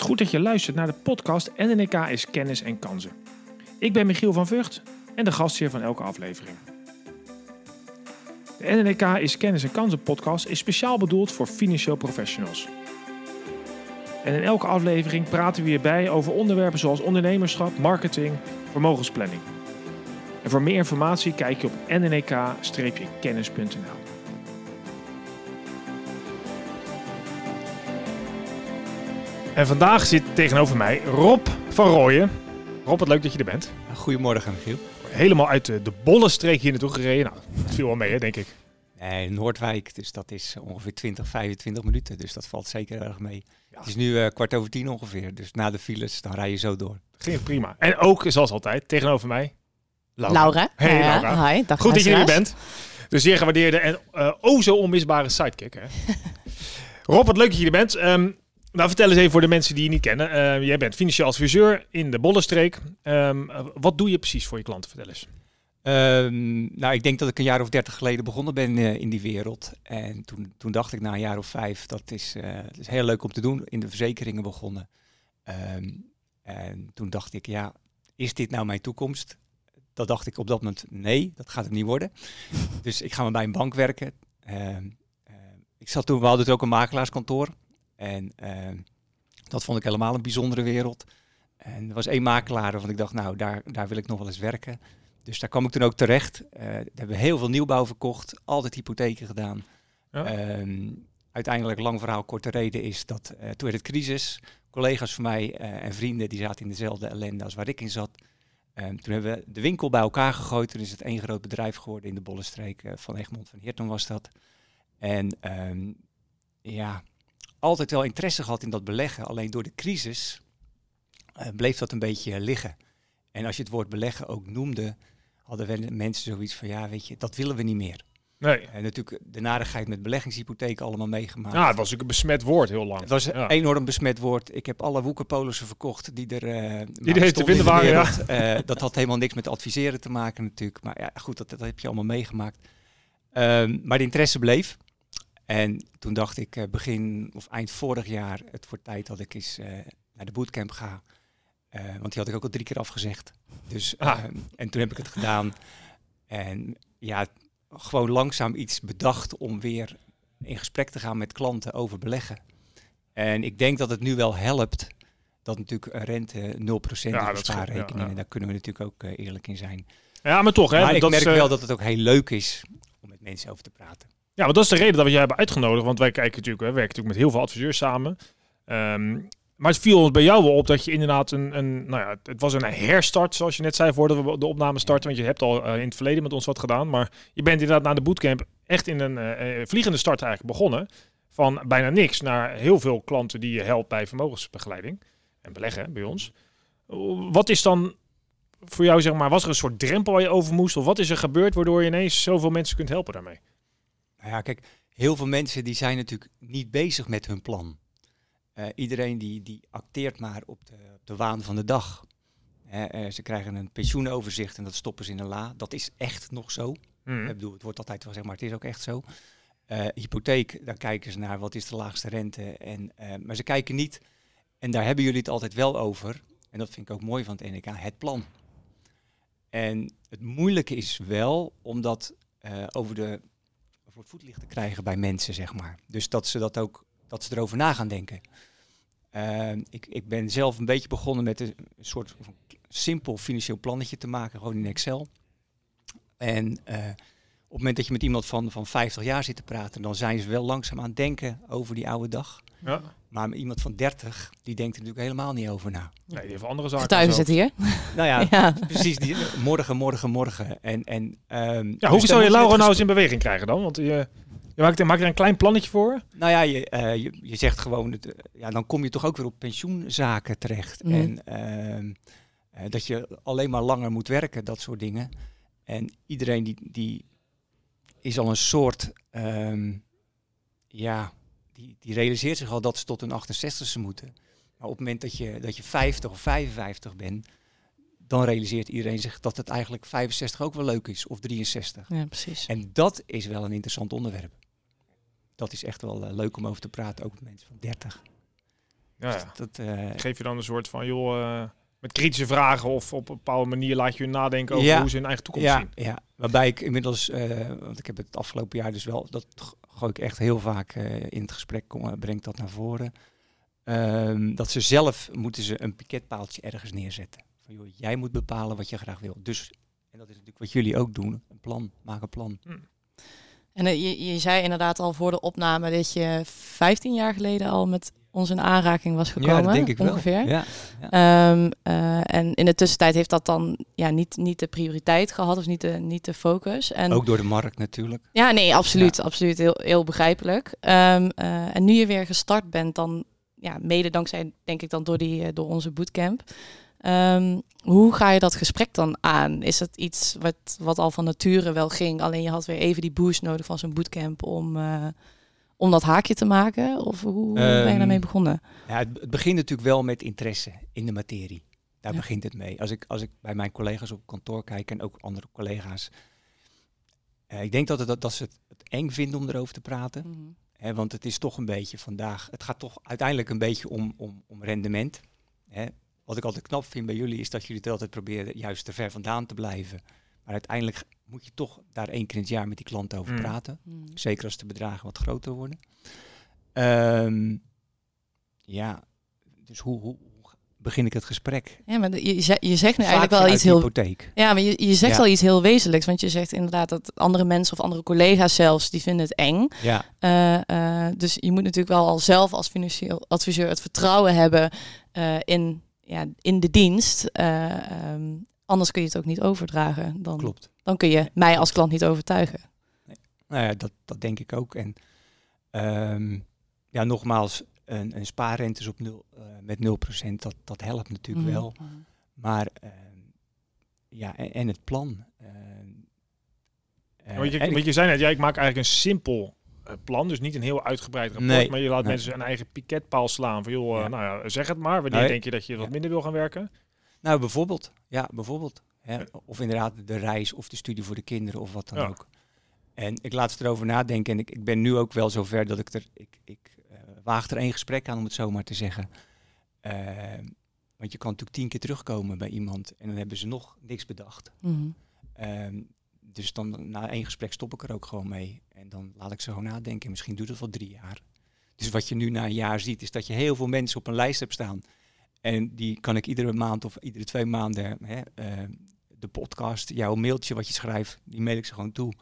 Goed dat je luistert naar de podcast NNK is Kennis en Kansen. Ik ben Michiel van Vught en de gastheer van elke aflevering. De NNK is Kennis en Kansen podcast is speciaal bedoeld voor financieel professionals. En in elke aflevering praten we hierbij over onderwerpen zoals ondernemerschap, marketing, vermogensplanning. En voor meer informatie kijk je op nnk-kennis.nl. En vandaag zit tegenover mij Rob van Rooyen. Rob, wat leuk dat je er bent. Goedemorgen, Michiel. Helemaal uit de, de bollenstreek hier naartoe gereden. Nou, dat viel wel mee, hè, denk ik. Nee, Noordwijk, dus dat is ongeveer 20, 25 minuten. Dus dat valt zeker erg mee. Het is nu eh, kwart over tien ongeveer. Dus na de files, dan rij je zo door. Ging prima. En ook, zoals altijd, tegenover mij... Laura. Hey, Ja, Laura. Hi, dag Goed dat je er bent. Dus zeer gewaardeerde en eh oh zo onmisbare sidekick. Hè? Rob, wat leuk dat je er bent. Ehm, nou, vertel eens even voor de mensen die je niet kennen. Eh, jij bent financieel adviseur in de Bollenstreek. Ehm, eh, wat doe je precies voor je klanten? Vertel eens. Ehm, nou, ik denk dat ik een jaar of dertig geleden begonnen ben eh, in die wereld. En toen, toen dacht ik na een jaar of vijf, dat is, eh, dat is heel leuk om te doen. In de verzekeringen begonnen. Ehm, en toen dacht ik, ja, is dit nou mijn toekomst? Dat dacht ik op dat moment, nee, dat gaat het niet worden. dus ik ga maar bij een bank werken. Ik zat toen, we hadden het ook een makelaarskantoor. En ehm, dat vond ik helemaal een bijzondere wereld. En er was één makelaar waarvan ik dacht, nou, daar, daar wil ik nog wel eens werken. Dus daar kwam ik toen ook terecht. Daar hebben we heel veel nieuwbouw verkocht, altijd hypotheken gedaan. Ja. Ehm, uiteindelijk, lang verhaal, korte reden is dat eh, toen werd het crisis. Collega's van mij eh, en vrienden die zaten in dezelfde ellende als waar ik in zat. Ehm, toen hebben we de winkel bij elkaar gegooid. Toen is het één groot bedrijf geworden in de Bollenstreek eh, van Egmond van Heerton was dat. En ja, altijd wel interesse gehad in dat beleggen. Alleen door de crisis eh, bleef dat een beetje liggen. En als je het woord beleggen ook noemde, hadden mensen zoiets van, ja, weet je, dat willen we niet meer. Nee. En natuurlijk de narigheid met beleggingshypotheken allemaal meegemaakt. Ja, het was natuurlijk een besmet woord heel lang. Het was een Ja. enorm besmet woord. Ik heb alle woekerpolissen verkocht die er, eh, maar er te vinden de waren, ja. Eh, dat had helemaal niks met adviseren te maken natuurlijk. Maar ja, goed, dat, dat heb je allemaal meegemaakt. Ehm, maar de interesse bleef. En toen dacht ik eh, begin of eind vorig jaar, het wordt tijd dat ik eens eh, naar de bootcamp ga. Eh, want die had ik ook al drie keer afgezegd. Dus, Ah. ehm, en toen heb ik het gedaan. En ja, gewoon langzaam iets bedacht om weer in gesprek te gaan met klanten over beleggen. En ik denk dat het nu wel helpt dat natuurlijk rente 0% Ja, is dat op scheelt, spaarrekening. ja, ja. En daar kunnen we natuurlijk ook eerlijk in zijn. Ja, maar toch. Hè, maar ik merk is, wel dat het ook heel leuk is om met mensen over te praten. Ja, want dat is de reden dat we jij hebben uitgenodigd. Want wij kijken natuurlijk, we werken natuurlijk met heel veel adviseurs samen. Ehm, maar het viel ons bij jou wel op dat je inderdaad een, een nou ja, het was een herstart, zoals je net zei, voordat we de opname starten. Want je hebt al eh, in het verleden met ons wat gedaan. Maar je bent inderdaad na de bootcamp echt in een eh, eh, vliegende start eigenlijk begonnen. Van bijna niks naar heel veel klanten die je helpt bij vermogensbegeleiding en beleggen bij ons. Wat is dan voor jou, zeg maar, was er een soort drempel waar je over moest? Of wat is er gebeurd waardoor je ineens zoveel mensen kunt helpen daarmee? Nou ja, kijk, heel veel mensen die zijn natuurlijk niet bezig met hun plan. Eh, iedereen die, die acteert maar op de, op de waan van de dag. Hè, eh, ze krijgen een pensioenoverzicht en dat stoppen ze in een la. Dat is echt nog zo. Hmm. Ik bedoel, het wordt altijd wel zeg maar, het is ook echt zo. Eh, hypotheek, daar kijken ze naar wat is de laagste rente. En, eh, maar ze kijken niet, en daar hebben jullie het altijd wel over, en dat vind ik ook mooi van het NK, het plan. En het moeilijke is wel om dat eh, over, de, voetlicht te krijgen bij mensen, zeg maar. Dus dat ze dat ook, dat ze erover na gaan denken. Eh, ik, ik ben zelf een beetje begonnen met een soort van simpel financieel plannetje te maken, gewoon in Excel. En eh, op het moment dat je met iemand van, van 50 jaar zit te praten, dan zijn ze wel langzaam aan het denken over die oude dag. Ja. Maar iemand van 30, die denkt er natuurlijk helemaal niet over na. Nee, die heeft andere zaken. Getuigen zit hier. Nou ja, Ja. precies. Die, morgen, morgen, morgen. En, en, ehm, Ja, dus hoe dan zou je Laura nou eens in beweging krijgen dan? Want je, je maakt, maak er een klein plannetje voor. Nou ja, je, eh, je, je zegt gewoon, het, eh, ja, dan kom je toch ook weer op pensioenzaken terecht. Mhm. En ehm, eh, dat je alleen maar langer moet werken, dat soort dingen. En iedereen die, die is al een soort, ehm, ja, die, die realiseert zich al dat ze tot hun 68ste moeten. Maar op het moment dat je, dat je 50 of 55 bent, dan realiseert iedereen zich dat het eigenlijk 65 ook wel leuk is, of 63. ja, precies. En dat is wel een interessant onderwerp. Dat is echt wel eh, leuk om over te praten, ook met mensen van 30. Ja, Dus ja. dat, eh, Geef je dan een soort van, joh, eh, met kritische vragen of op een bepaalde manier laat je hun nadenken over Ja. hoe ze hun eigen toekomst ja, zien. ja, waarbij ik inmiddels, eh, want ik heb het afgelopen jaar dus wel, dat gooi ik echt heel vaak eh, in het gesprek, kom, eh, breng ik dat naar voren. Ehm, dat ze zelf moeten ze een piketpaaltje ergens neerzetten. Van, joh, jij moet bepalen wat je graag wil. Dus, en dat is natuurlijk wat jullie ook doen, een plan, maak een plan. En eh, je, je zei inderdaad al voor de opname dat je 15 jaar geleden al met ons in aanraking was gekomen. ja, dat denk ik ongeveer. wel. Ja. Ehm, eh, en in de tussentijd heeft dat dan ja, niet, niet de prioriteit gehad of niet de, niet de focus. En Ook door de markt natuurlijk. ja, nee, absoluut. Absoluut. Heel, heel begrijpelijk. Ehm, eh, en nu je weer gestart bent, dan ja, mede dankzij, denk ik dan, door, die, eh, door onze bootcamp. Ehm, hoe ga je dat gesprek dan aan? Is het iets wat, wat al van nature wel ging, alleen je had weer even die boost nodig van zo'n bootcamp om, om dat haakje te maken? Of hoe hoe ben je Ehm, daarmee begonnen? Ja, het, begint natuurlijk wel met interesse in de materie. Daar Ja. begint het mee. Als ik, als ik bij mijn collega's op kantoor kijk en ook andere collega's. eh, ik denk dat, het, dat, dat ze het, het eng vinden om erover te praten. Mhm. Hè, want het is toch een beetje vandaag. Het gaat toch uiteindelijk een beetje om, om, om rendement. Hè. Wat ik altijd knap vind bij jullie is dat jullie het altijd proberen juist te ver vandaan te blijven. Maar uiteindelijk moet je toch daar één keer in het jaar met die klant over Mm. praten. Mhm. Zeker als de bedragen wat groter worden. Ehm, ja, dus hoe, hoe, begin ik het gesprek? Ja, maar je, je zegt- je zegt nu Vaak eigenlijk wel iets de heel hypotheek. Ja, maar je, je zegt Ja. al iets heel wezenlijks. Want je zegt inderdaad dat andere mensen of andere collega's zelfs, die vinden het eng. Ja, Eh, eh, dus je moet natuurlijk wel al zelf als financieel adviseur het vertrouwen hebben eh, in, ja, in de dienst. Eh, ehm, anders kun je het ook niet overdragen. Dan, klopt. dan kun je mij als klant niet overtuigen. Nou ja, dat, dat denk ik ook. En ehm, ja, nogmaals, een, een spaarrente is op nul, eh, met 0%, dat, dat helpt natuurlijk Mhm. wel. Maar ehm, ja, en, en het plan. eh, Want je, en want je zei net, ja, ik maak eigenlijk een simpel eh, plan, dus niet een heel uitgebreid rapport, Nee, maar je laat nee. mensen een eigen piketpaal slaan van, joh, eh, Ja. nou ja, zeg het maar, wanneer Nee. denk je dat je wat Ja. minder wil gaan werken? Nou, bijvoorbeeld. Ja, bijvoorbeeld. Hè. Of inderdaad de reis of de studie voor de kinderen of wat dan Ja. ook. En ik laat ze erover nadenken. En ik, ik ben nu ook wel zover dat ik er... Ik, ik eh, waag er één gesprek aan, om het zo maar te zeggen. Ehm, want je kan natuurlijk tien keer terugkomen bij iemand en dan hebben ze nog niks bedacht. Mhm. Ehm, dus dan na één gesprek stop ik er ook gewoon mee. En dan laat ik ze gewoon nadenken. Misschien duurt het wel drie jaar. Dus wat je nu na een jaar ziet, is dat je heel veel mensen op een lijst hebt staan. En die kan ik iedere maand of iedere twee maanden, hè, eh, de podcast, jouw mailtje wat je schrijft, die mail ik ze gewoon toe.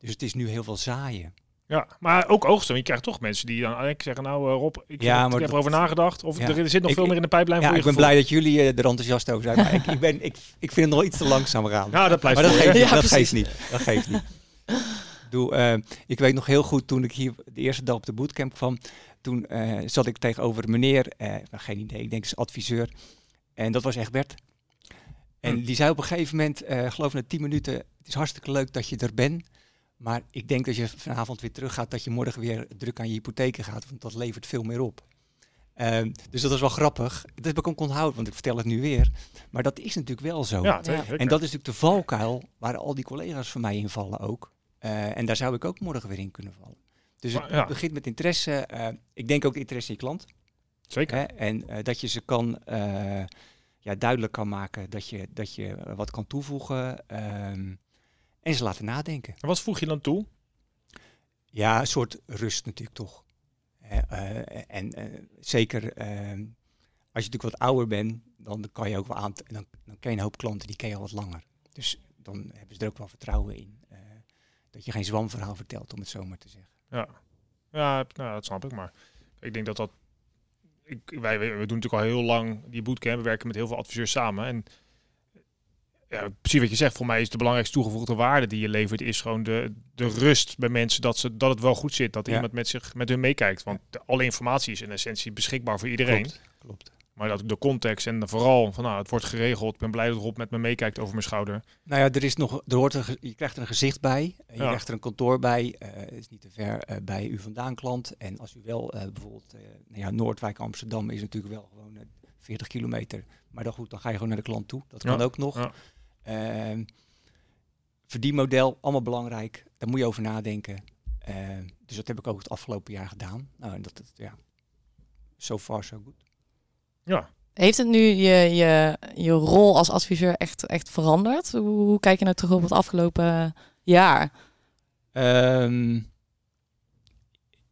Dus het is nu heel veel zaaien. Ja, maar ook oogsten. Je krijgt toch mensen die dan eigenlijk zeggen, nou eh, Rob, ik, Ja, heb- maar ik heb erover nagedacht. Of Ja. er zit nog Ik- veel meer in de pijplijn Ja, voor ik je ben blij dat jullie eh, er enthousiast over zijn. Maar ik, ik, ben, ik, ik vind het nog iets te langzaam gaan. Nou, dat blijft maar dat geeft, niet, Ja, dat geeft niet. Dat geeft niet. Doe, ik weet nog heel goed toen ik hier de eerste dag op de bootcamp kwam. Toen eh, zat ik tegenover een meneer, eh, nou, geen idee, ik denk is adviseur. En dat was echt Bert. En Hm. die zei op een gegeven moment, eh geloof na 10 minuten, het is hartstikke leuk dat je er bent. Maar ik denk dat je vanavond weer terug gaat, dat je morgen weer druk aan je hypotheken gaat. Want dat levert veel meer op. Ehm, dus dat was wel grappig. Dat heb ik ook onthouden, want ik vertel het nu weer. Maar dat is natuurlijk wel zo. Ja. En dat is natuurlijk de valkuil waar al die collega's van mij invallen ook. Eh, en daar zou ik ook morgen weer in kunnen vallen. Dus het ja. begint met interesse. eh, ik denk ook interesse in je klant. Zeker. Hè? En eh, dat je ze kan, eh, ja, duidelijk kan maken dat je, dat je wat kan toevoegen. ehm, en ze laten nadenken. En wat voeg je dan toe? Ja, een soort rust natuurlijk toch. En zeker ehm, als je natuurlijk wat ouder bent, dan kan je ook wel aan. Dan, dan ken je een hoop klanten die ken je al wat langer. Dus dan hebben ze er ook wel vertrouwen in. dat je geen zwamverhaal vertelt, om het zo maar te zeggen. Ja, ja nou, dat snap ik. Maar ik denk dat dat... Ik, wij, wij- we doen natuurlijk al heel lang die bootcamp. We werken met heel veel adviseurs samen. En ja, precies wat je zegt. Voor mij is de belangrijkste toegevoegde waarde die je levert... is gewoon de, de rust bij mensen dat, ze, dat het wel goed zit. Dat Ja. iemand met, zich, met hun meekijkt. Want de- alle informatie is in essentie beschikbaar voor iedereen. Klopt. Klopt. Maar dat de context en vooral van nou, het wordt geregeld. Ik ben blij dat Rob met me meekijkt over mijn schouder. Nou ja, er is nog, er hoort een, je krijgt er een gezicht bij. Je Ja. krijgt er een kantoor bij. eh, het is niet te ver eh, bij u vandaan klant. En als u wel eh, bijvoorbeeld, nou ja, Noordwijk Amsterdam is natuurlijk wel gewoon eh, 40 kilometer. Maar dan goed, dan ga je gewoon naar de klant toe. Dat kan Ja, ook nog. ja. Ehm, verdienmodel, allemaal belangrijk. Daar moet je over nadenken. Ehm, dus dat heb ik ook het afgelopen jaar gedaan. Nou, en dat, dat ja, so far so good. Ja. Heeft het nu je, je, je rol als adviseur echt, echt veranderd? Hoe, hoe kijk je nou terug op het afgelopen jaar? Ehm,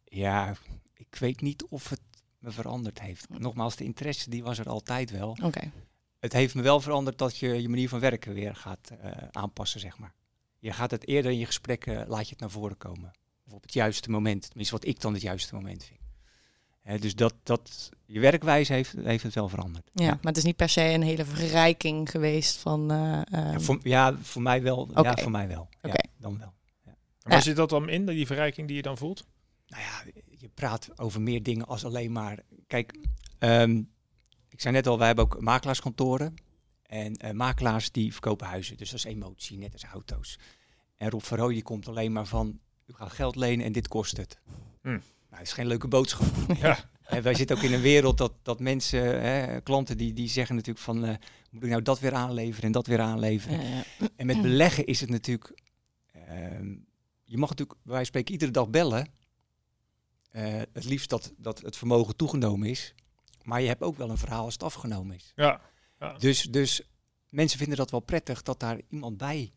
ja, ik weet niet of het me veranderd heeft. Nogmaals, de interesse die was er altijd wel. Oké. Het heeft me wel veranderd dat je je manier van werken weer gaat eh, aanpassen, zeg maar. Je gaat het eerder in je gesprekken, laat je het naar voren komen. Of op het juiste moment. Tenminste, wat ik dan het juiste moment vind. Hè, dus dat, dat, je werkwijze heeft, heeft het wel veranderd. Ja, maar het is niet per se een hele verrijking geweest van... eh, Ja, ehm, voor, ja, voor mij wel. Ja, Oké. voor mij wel. Ja, dan wel. Waar zit dat dan in, die verrijking die je dan voelt? Nou ja, je praat over meer dingen als alleen maar. Kijk, ehm, ik zei net al, wij hebben ook makelaarskantoren. En eh, makelaars die verkopen huizen. Dus dat is emotie, net als auto's. En Rob Verhooy die komt alleen maar van, u gaat geld lenen en dit kost het. Hm. Nou, dat is geen leuke boodschap. Ja. En wij zitten ook in een wereld dat, dat mensen, hè, klanten, die, die zeggen natuurlijk van, eh, moet ik nou dat weer aanleveren en dat weer aanleveren. ja, ja. En met beleggen is het natuurlijk. ehm, je mag natuurlijk, wij spreken iedere dag bellen. Eh, het liefst dat, dat het vermogen toegenomen is. Maar je hebt ook wel een verhaal als het afgenomen is. Ja. Dus, dus mensen vinden dat wel prettig dat daar iemand bij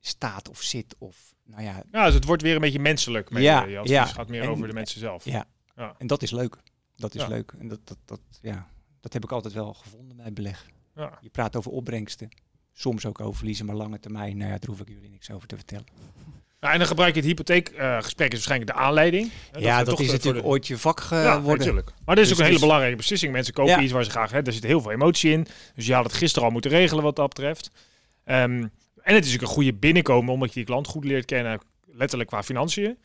staat of zit. Of, nou ja, ja, dus het wordt weer een beetje menselijk. Met Ja, je, ja. gaat meer En- over de mensen zelf. ja. Ja. En dat is leuk. Dat is Ja. leuk. En dat, dat, dat, ja, dat heb ik altijd wel gevonden bij beleg. Ja. Je praat over opbrengsten. Soms ook over verliezen, maar lange termijn, nou ja, daar hoef ik jullie niks over te vertellen. Nou, en dan gebruik je het hypotheekgesprek is waarschijnlijk de aanleiding. Hè, ja, dat is de- natuurlijk voor ooit je vak de- Ja, geworden. natuurlijk. Maar dit is Dus ook een hele het is- belangrijke beslissing. Mensen kopen Ja. iets waar ze graag... Hè, er zit heel veel emotie in. Dus je had het gisteren al moeten regelen wat dat betreft. Ehm, en het is ook een goede binnenkomen omdat je die klant goed leert kennen. Letterlijk qua financiën.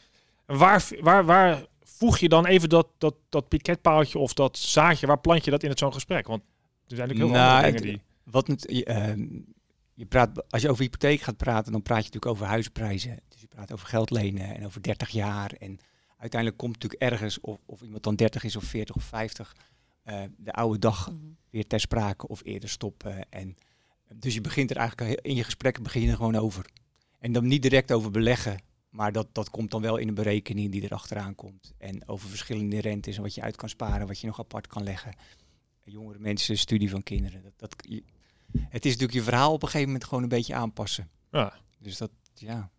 En waar, waar, waar voeg je dan even dat, dat, dat piketpaaltje of dat zaadje? Waar plant je dat in het zo'n gesprek? Want er zijn natuurlijk heel veel Nou, dingen die... Wat je, ehm, je praat, als je over hypotheek gaat praten, dan praat je natuurlijk over huizenprijzen. Dus je praat over geld lenen en over 30 jaar. En uiteindelijk komt natuurlijk ergens, of, of iemand dan 30 is of 40 of 50, eh, de oude dag Mhm. weer ter sprake of eerder stoppen. En, dus je begint er eigenlijk in je gesprekken begin je er gewoon over. En dan niet direct over beleggen, maar dat, dat komt dan wel in een berekening die er achteraan komt. En over verschillende rentes en wat je uit kan sparen, wat je nog apart kan leggen. Jongere mensen, studie van kinderen. Dat, dat, je- het is natuurlijk je verhaal op een gegeven moment gewoon een beetje aanpassen. Ja. Dus dat, ja.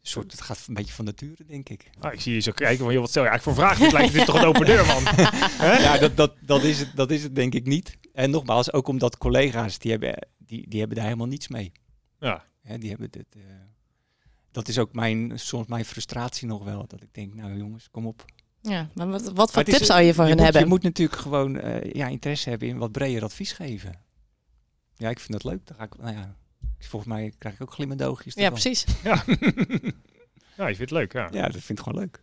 Een soort, het gaat een beetje van nature, denk ik. Ah, ik zie je zo kijken van, joh, wat stel je eigenlijk voor vragen? Het lijkt, is toch een open deur, man? Ja, dat, dat, dat, is het, dat is het denk ik niet. En nogmaals, ook omdat collega's, die hebben, die, die hebben daar helemaal niets mee. Ja. Hè, die hebben dit, eh, dat is ook mijn, soms mijn frustratie nog wel. Dat ik denk, nou jongens, kom op. Ja, maar wat, wat Maar voor is- tips zou je van je hen moet, hebben? Je moet natuurlijk gewoon eh, ja, interesse hebben in wat breder advies geven. Ja, ik vind dat leuk. Dan ga ik, nou ja, volgens mij krijg ik ook glimmende oogjes. ja, precies. ja, je vindt het leuk, ja. Ja, dat vind ik gewoon leuk.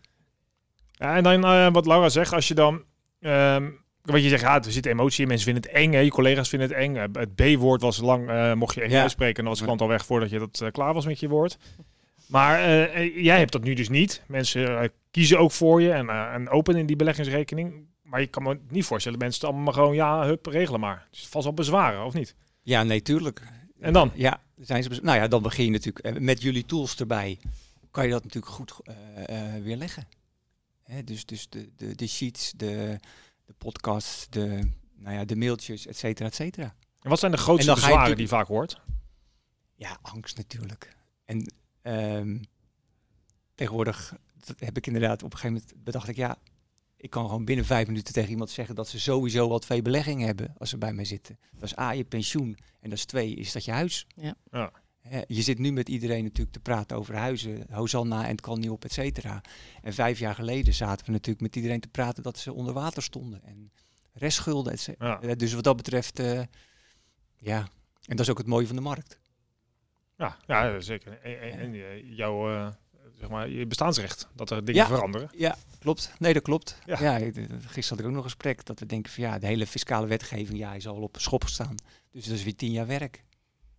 Ja, en dan eh, wat Laura zegt, als je dan... ehm, wat je zegt, ja, er zit emotie in, mensen vinden het eng, hè, je collega's vinden het eng. Eh, het B-woord was lang, eh, mocht je echt Ja. uitspreken, en dan was de klant al weg voordat je dat eh, klaar was met je woord. Maar jij hebt dat nu dus niet. Mensen kiezen ook voor je en, en openen in die beleggingsrekening. Maar je kan me niet voorstellen, mensen het allemaal maar gewoon, ja, hup, regelen maar. Dus vast wel bezwaren, of niet? Ja, nee, tuurlijk. En dan? Ja, zijn ze, nou ja, dan begin je natuurlijk met jullie tools erbij. Kan je dat natuurlijk goed weerleggen. Hè, dus dus de, de, de sheets, de, de podcasts, de, nou ja, de mailtjes, et cetera, et cetera. En wat zijn de grootste je bezwaren die je vaak hoort? Ja, angst natuurlijk. En ehm, tegenwoordig dat heb ik inderdaad op een gegeven moment bedacht ik, ja, ik kan gewoon binnen vijf minuten tegen iemand zeggen dat ze sowieso al twee beleggingen hebben als ze bij mij zitten. Dat is A, je pensioen. En dat is twee, is dat je huis. Ja. Ja. Je zit nu met iedereen natuurlijk te praten over huizen, Hosanna en het kan niet op, et cetera. En vijf jaar geleden zaten we natuurlijk met iedereen te praten dat ze onder water stonden. En restschulden, et cetera. Ja. Eh, Dus wat dat betreft, eh, ja. En dat is ook het mooie van de markt. Ja, ja zeker. En, en, en, eh, jouw zeg maar, je bestaansrecht, dat er dingen Ja. veranderen. Ja, klopt. Nee, dat klopt. Ja. Gisteren had ik ook nog een gesprek dat we denken van ja, de hele fiscale wetgeving, ja, is al op schop staan. Dus dat is weer tien jaar werk.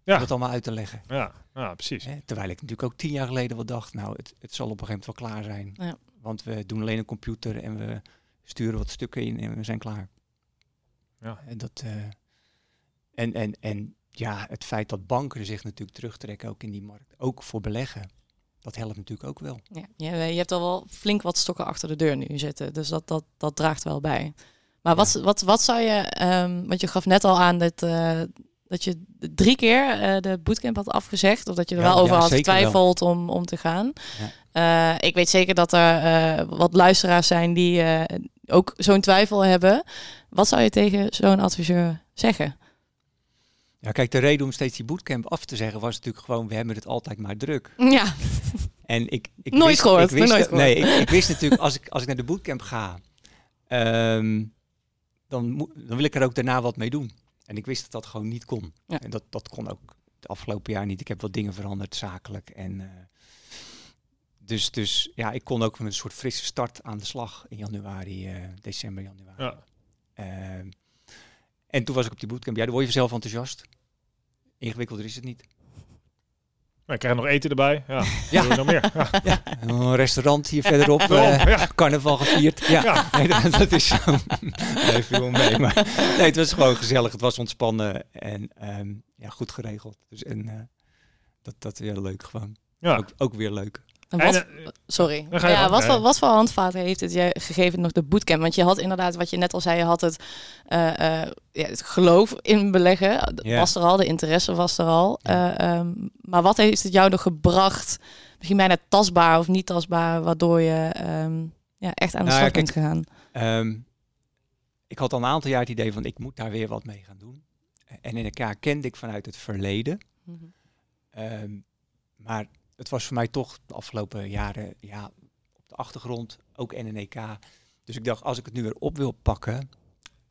Ja. Om dat allemaal uit te leggen. Ja, ja precies. Hè? Terwijl ik natuurlijk ook tien jaar geleden wel dacht, nou, het, het zal op een gegeven moment wel klaar zijn. Ja. Want we doen alleen een computer en we sturen wat stukken in en we zijn klaar. Ja. En, dat, eh, en, en, en ja, het feit dat banken zich natuurlijk terugtrekken ook in die markt, ook voor beleggen, dat helpt natuurlijk ook wel. Ja, je, je hebt al wel flink wat stokken achter de deur nu zitten. Dus dat, dat, dat draagt wel bij. Maar wat, wat, wat zou je, ehm, want je gaf net al aan dat, eh, dat je drie keer eh, de bootcamp had afgezegd, of dat je er Ja, wel over ja, had getwijfeld om, om te gaan. Eh, ik weet zeker dat er eh, wat luisteraars zijn die ook zo'n twijfel hebben. Wat zou je tegen zo'n adviseur zeggen? Ja, kijk, de reden om steeds die bootcamp af te zeggen was natuurlijk gewoon, we hebben het altijd maar druk. Ja, En ik, ik Nooit wist, gehoord, ik wist, nooit gehoord. Nee, ik, ik wist natuurlijk, als ik, als ik naar de bootcamp ga, ehm, dan, dan wil ik er ook daarna wat mee doen. En ik wist dat dat gewoon niet kon. Ja. En dat, dat kon ook het afgelopen jaar niet. Ik heb wat dingen veranderd zakelijk. En, eh, dus, dus ja, ik kon ook met een soort frisse start aan de slag in januari, eh, december, januari. Ja. Ehm, en toen was ik op die bootcamp. Ja, dan word je zelf enthousiast. Ingewikkelder is het niet. Nou, ik krijg nog eten erbij. Ja, Ja. Nog meer. Ja. Ja, een restaurant hier verderop. Eh, ja. carnaval gevierd. Ja. Nee, dat, dat is zo. Nee, veel mee. Maar nee, het was gewoon gezellig. Het was ontspannen en ehm, ja, goed geregeld. Dus en eh, dat, dat weer leuk gewoon. Ja. Ook, ook weer leuk. En eh, sorry. Ja, wat, voor, wat voor handvaten heeft het je gegeven nog de bootcamp? Want je had inderdaad, wat je net al zei, je had het, eh, eh, ja, het geloof in beleggen. Ja. Was er al, de interesse was er al. Eh, ehm, maar wat heeft het jou nog gebracht? Misschien bijna tastbaar of niet tastbaar, waardoor je ehm, ja, echt aan de Nou ja, slag bent gegaan. Ehm, ik had al een aantal jaar het idee van ik moet daar weer wat mee gaan doen. En in elkaar kende ik vanuit het verleden. Mhm. Ehm, maar het was voor mij toch de afgelopen jaren ja, op de achtergrond, ook NNEK. Dus ik dacht, als ik het nu weer op wil pakken,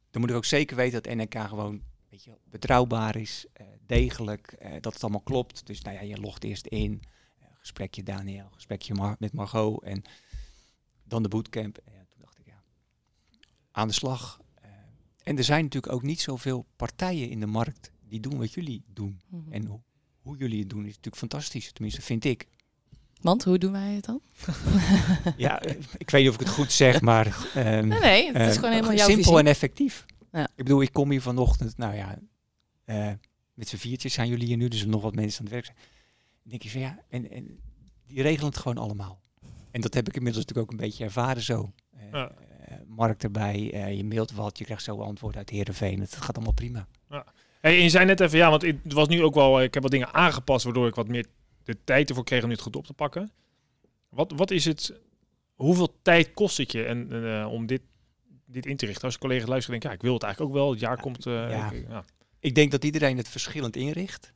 dan moet ik ook zeker weten dat NNK gewoon weet je, betrouwbaar is, eh, degelijk, eh, dat het allemaal klopt. Dus nou ja, je logt eerst in, eh, gesprekje Daniel, gesprekje Mar met Margot en dan de bootcamp. En ja, toen dacht ik, ja, aan de slag. En er zijn natuurlijk ook niet zoveel partijen in de markt die doen wat jullie doen. Mhm. En hoe, hoe jullie het doen is natuurlijk fantastisch. Tenminste, vind ik. Want hoe doen wij het dan? Ja, ik weet niet of ik het goed zeg, maar... ehm, Nee, nee, het is eh, gewoon helemaal jouw Simpel visie. en effectief. Ja. Ik bedoel, ik kom hier vanochtend, nou ja, eh, met z'n viertjes zijn jullie hier nu, dus er nog wat mensen aan het werk zijn. Dan denk je van ja, en, en die regelen het gewoon allemaal. En dat heb ik inmiddels natuurlijk ook een beetje ervaren zo. Eh, Ja. eh, Mark erbij, eh, je mailt wat, je krijgt zo antwoord uit Heerenveen. Het gaat allemaal prima. Hey, en je zei net even, ja, want het was nu ook wel, eh, ik heb wat dingen aangepast, waardoor ik wat meer de tijd ervoor kreeg om dit goed op te pakken. Wat, wat is het, hoeveel tijd kost het je en, eh, om dit, dit in te richten? Als collega's luisteren denken, ja, ik wil het eigenlijk ook wel, het jaar komt, eh, ja. ik- ja. Ik denk dat iedereen het verschillend inricht.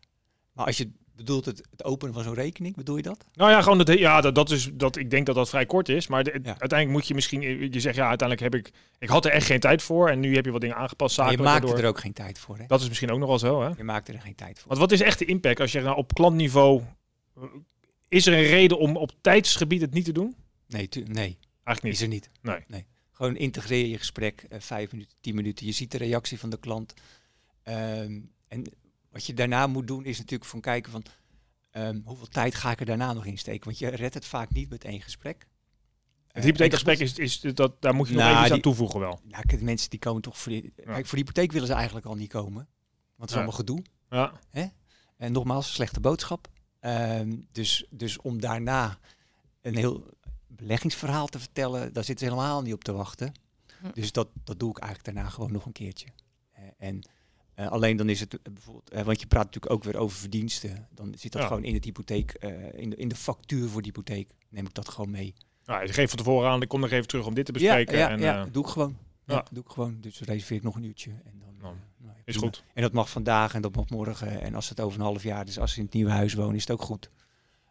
Maar als je bedoelt het, het openen van zo'n rekening, bedoel je dat? Nou ja, gewoon dat, ja, dat, dat is, dat, ik denk dat dat vrij kort is, maar de- Ja. uiteindelijk moet je misschien, je zegt ja, uiteindelijk heb ik, ik had er echt geen tijd voor en nu heb je wat dingen aangepast, Maar je zakelijk, maakt waardoor- er ook geen tijd voor. Hè? Dat is misschien ook nog wel zo, hè? Je maakt er geen tijd voor. Want wat is echt de impact als je nou op klantniveau, eh, is er een reden om op tijdsgebied het niet te doen? Nee, tu- nee. Eigenlijk niet. Is er niet. Nee. Gewoon integreer je gesprek, eh, vijf minuten, tien minuten. Je ziet de reactie van de klant. Ehm, en wat je daarna moet doen is natuurlijk van kijken van ehm, hoeveel tijd ga ik er daarna nog in steken. Want je redt het vaak niet met één gesprek. Het Eh, hypotheekgesprek en is, is dat, daar moet je nog Nou, even iets aan toevoegen wel. Nou, de mensen die komen toch voor die... Kijk, voor die hypotheek willen ze eigenlijk al niet komen. Want het is Ja. allemaal gedoe. Ja. En nogmaals, slechte boodschap. Ehm, dus, dus om daarna een heel beleggingsverhaal te vertellen, daar zitten ze helemaal niet op te wachten. Hm. Dus dat, dat doe ik eigenlijk daarna gewoon nog een keertje. Eh, en eh, alleen dan is het eh, bijvoorbeeld, eh, want je praat natuurlijk ook weer over verdiensten. Dan zit dat Ja. gewoon in het hypotheek, in, de, in de factuur voor de hypotheek, neem ik dat gewoon mee. Nou, je geeft van tevoren aan, ik kom nog even terug om dit te bespreken. Ja, ja, en, ja, doe ik gewoon. Ja, doe ik gewoon. Dus reserveer ik nog een uurtje. En dan, Nou, is prima. goed. En dat mag vandaag en dat mag morgen. En als het over een half jaar, dus als ze in het nieuwe huis wonen, is het ook goed.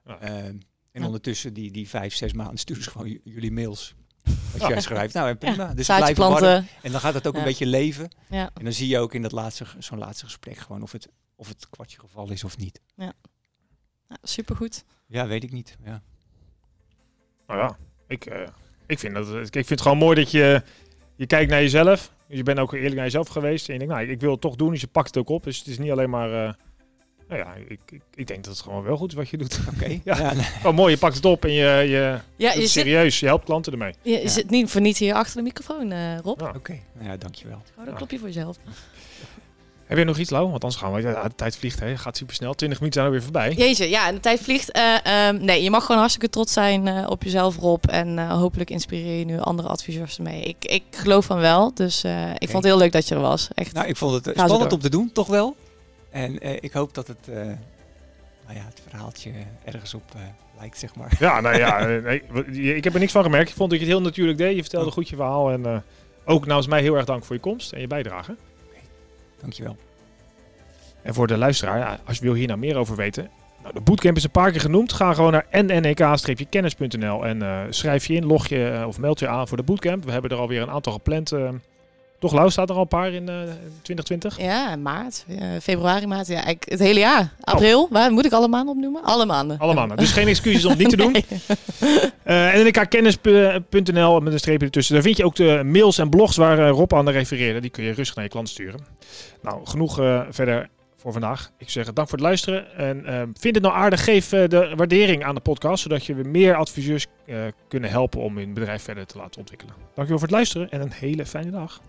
Ja. Ehm, en ondertussen, die, die vijf, zes maanden, sturen ze gewoon jullie mails. Wat jij schrijft. Nou, en prima. Ja, dus warm. planten. En dan gaat het ook Ja. een beetje leven. Ja. En dan zie je ook in dat laatste, zo'n laatste gesprek gewoon of het, of het kwartje geval is of niet. Ja, supergoed. Ja, weet ik niet. Ja. Nou ja, ik, eh, ik, vind dat, ik vind het gewoon mooi dat je, je kijkt naar jezelf. Je bent ook eerlijk naar jezelf geweest. En je denkt, nou, ik wil het toch doen. Dus je pakt het ook op. Dus het is niet alleen maar... eh, nou ja, ik, ik, ik denk dat het gewoon wel goed is wat je doet. Oké. Ja. Ja, nee. Gewoon mooi, je pakt het op en je, je, Ja, je zit, serieus. Je helpt klanten ermee. je Ja. zit niet voor niets hier achter de microfoon, eh, Rob. Ja. Oké. Nou Ja, dankjewel. Hou een Ja. klopje voor jezelf. Heb je nog iets, Lau? Want anders gaan we... Ja, de tijd vliegt, hè. Gaat super snel. 20 minuten zijn alweer voorbij. Jeetje, ja, en de tijd vliegt. Eh, ehm, nee, je mag gewoon hartstikke trots zijn eh, op jezelf, Rob. En eh, hopelijk inspireer je nu andere adviseurs ermee. Ik, ik geloof van wel. Dus eh, ik vond het heel leuk dat je er was. Echt. Nou, ik vond het spannend om te doen, toch wel. En eh, ik hoop dat het, eh, nou ja, het verhaaltje ergens op eh, lijkt, zeg maar. Ja, nou ja. nee, ik heb er niks van gemerkt. Ik vond dat je het heel natuurlijk deed. Je vertelde Oh. goed je verhaal. En ook namens mij heel erg dank voor je komst en je bijdrage. Dankjewel. En voor de luisteraar, ja, als je wil hier nou meer over weten. Nou, de bootcamp is een paar keer genoemd. Ga gewoon naar nnek-kennis.nl en schrijf je in, log je of meld je aan voor de bootcamp. We hebben er alweer een aantal gepland. Eh. toch, Lau, staat er al een paar in eh 2020? Ja, maart, eh, februari, maart. Ja, eigenlijk het hele jaar. April, waar moet ik alle maanden opnoemen? Alle maanden. Allemaal. Dus geen excuses om het niet te doen. Nee. Eh nnkkennis.nl met een streepje ertussen. Daar vind je ook de mails en blogs waar eh, Rob aan refereerde. Die kun je rustig naar je klant sturen. Nou, genoeg eh, verder voor vandaag. Ik zeg dank voor het luisteren. En eh, vind het nou aardig, geef eh, de waardering aan de podcast. Zodat je weer meer adviseurs eh, kunnen helpen om hun bedrijf verder te laten ontwikkelen. Dankjewel voor het luisteren en een hele fijne dag.